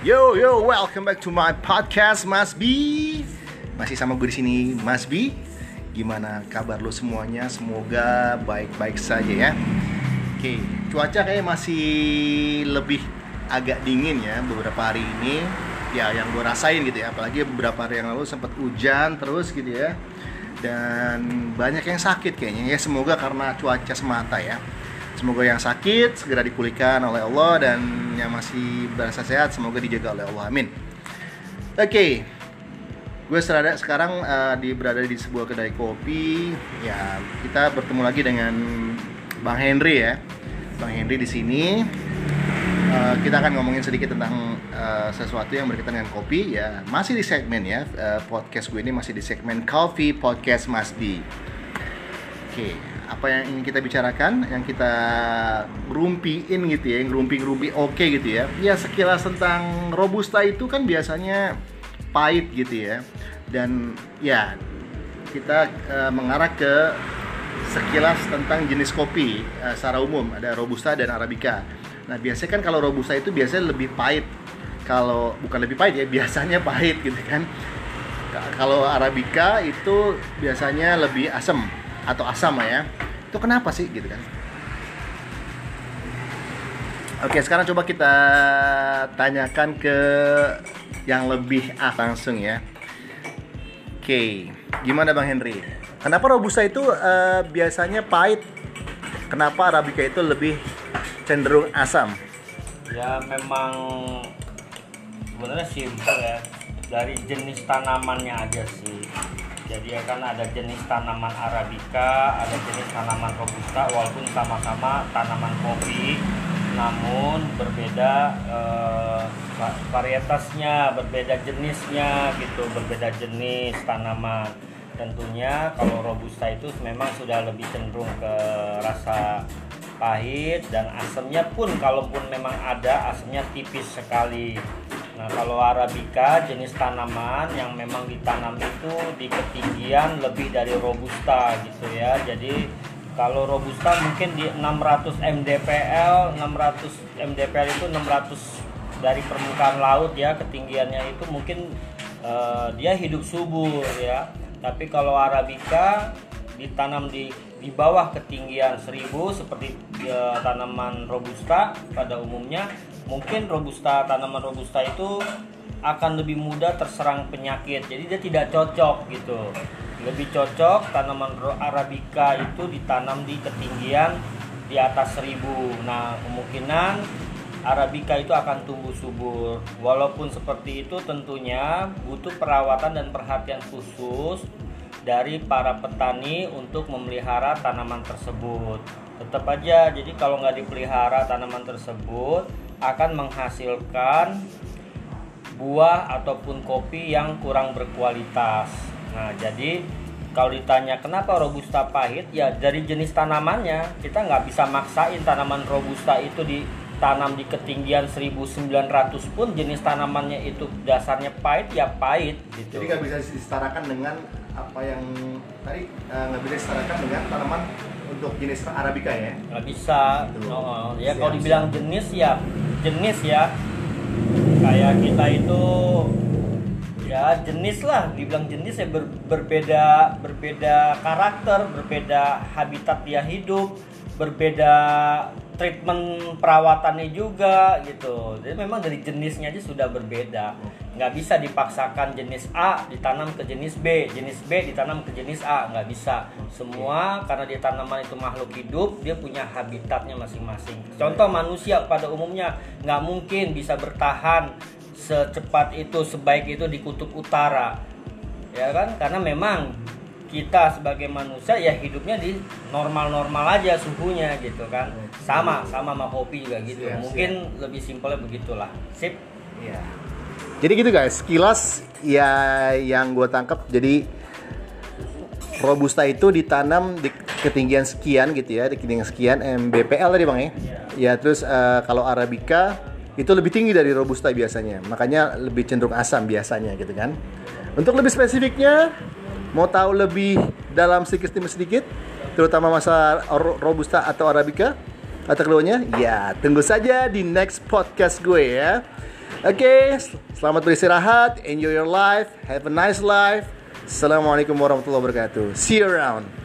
Yo yo, welcome back to my podcast Mas B. Masih sama gue di sini Mas B. Gimana kabar lo semuanya? Semoga baik-baik saja ya. Oke, cuaca kayaknya masih lebih agak dingin ya beberapa hari ini. Ya yang gue rasain gitu ya, apalagi beberapa hari yang lalu sempat hujan terus gitu ya. Dan banyak yang sakit kayaknya ya. Semoga karena cuaca semata ya. Semoga yang sakit segera dipulihkan oleh Allah dan yang masih berasa sehat semoga dijaga oleh Allah. Amin. Oke. Okay. Gue serada sekarang uh, di berada di sebuah kedai kopi. Ya, kita bertemu lagi dengan Bang Henry ya. Bang Henry di sini. Uh, kita akan ngomongin sedikit tentang uh, sesuatu yang berkaitan dengan kopi ya. Masih di segmen ya. Uh, podcast gue ini masih di segmen Coffee Podcast Mas B. Oke. Okay apa yang ingin kita bicarakan, yang kita rumpiin gitu ya, yang rumpi-rumpi oke okay gitu ya. Ya sekilas tentang robusta itu kan biasanya pahit gitu ya. Dan ya kita uh, mengarah ke sekilas tentang jenis kopi uh, secara umum ada robusta dan arabica. Nah biasanya kan kalau robusta itu biasanya lebih pahit. Kalau bukan lebih pahit ya biasanya pahit gitu kan. Kalau arabica itu biasanya lebih asam atau asam ya. Itu kenapa sih gitu kan? Oke sekarang coba kita tanyakan ke yang lebih ah langsung ya. Oke gimana bang Henry? Kenapa robusta itu uh, biasanya pahit? Kenapa arabica itu lebih cenderung asam? Ya memang sebenarnya simpel ya. Dari jenis tanamannya aja sih jadi akan ada jenis tanaman arabica ada jenis tanaman robusta walaupun sama-sama tanaman kopi namun berbeda eh, varietasnya berbeda jenisnya gitu berbeda jenis tanaman. Tentunya kalau robusta itu memang sudah lebih cenderung ke rasa pahit dan asamnya pun kalaupun memang ada asamnya tipis sekali Nah, kalau arabica jenis tanaman yang memang ditanam itu di ketinggian lebih dari robusta gitu ya. Jadi kalau robusta mungkin di 600 mdpl, 600 mdpl itu 600 dari permukaan laut ya, ketinggiannya itu mungkin uh, dia hidup subur ya. Tapi kalau arabica ditanam di di bawah ketinggian 1000 seperti uh, tanaman robusta pada umumnya mungkin robusta tanaman robusta itu akan lebih mudah terserang penyakit. Jadi dia tidak cocok gitu. Lebih cocok tanaman arabica itu ditanam di ketinggian di atas 1000 nah kemungkinan arabica itu akan tumbuh subur. Walaupun seperti itu tentunya butuh perawatan dan perhatian khusus dari para petani untuk memelihara tanaman tersebut tetap aja jadi kalau nggak dipelihara tanaman tersebut akan menghasilkan buah ataupun kopi yang kurang berkualitas. Nah, jadi kalau ditanya kenapa robusta pahit, ya dari jenis tanamannya kita nggak bisa maksain tanaman robusta itu ditanam di ketinggian 1900 pun jenis tanamannya itu dasarnya pahit ya pahit gitu. Jadi nggak bisa disetarakan dengan apa yang tadi eh, nggak uh, bisa disetarakan dengan tanaman untuk jenis arabica ya? Nggak bisa. Gitu. Oh, ya kalau dibilang jenis ya jenis ya kayak kita itu ya jenis lah dibilang jenis ya ber, berbeda berbeda karakter berbeda habitat dia hidup berbeda treatment perawatannya juga gitu jadi memang dari jenisnya aja sudah berbeda nggak bisa dipaksakan jenis A ditanam ke jenis B. Jenis B ditanam ke jenis A. Nggak bisa. Semua karena dia tanaman itu makhluk hidup dia punya habitatnya masing-masing. Contoh manusia pada umumnya nggak mungkin bisa bertahan secepat itu sebaik itu di kutub utara. Ya kan? Karena memang kita sebagai manusia ya hidupnya di normal-normal aja suhunya gitu kan. Sama sama sama kopi juga gitu. Siap, mungkin siap. lebih simpelnya begitulah. Sip. Ya jadi gitu guys kilas ya yang gue tangkap jadi robusta itu ditanam di ketinggian sekian gitu ya di ketinggian sekian mbpl tadi bang ya ya, terus uh, kalau arabica itu lebih tinggi dari robusta biasanya makanya lebih cenderung asam biasanya gitu kan untuk lebih spesifiknya Mau tahu lebih dalam sedikit demi sedikit, terutama masalah robusta atau arabica atau keduanya? Ya, tunggu saja di next podcast gue ya. Oke, selamat beristirahat, enjoy your life, have a nice life. Assalamualaikum warahmatullahi wabarakatuh. See you around.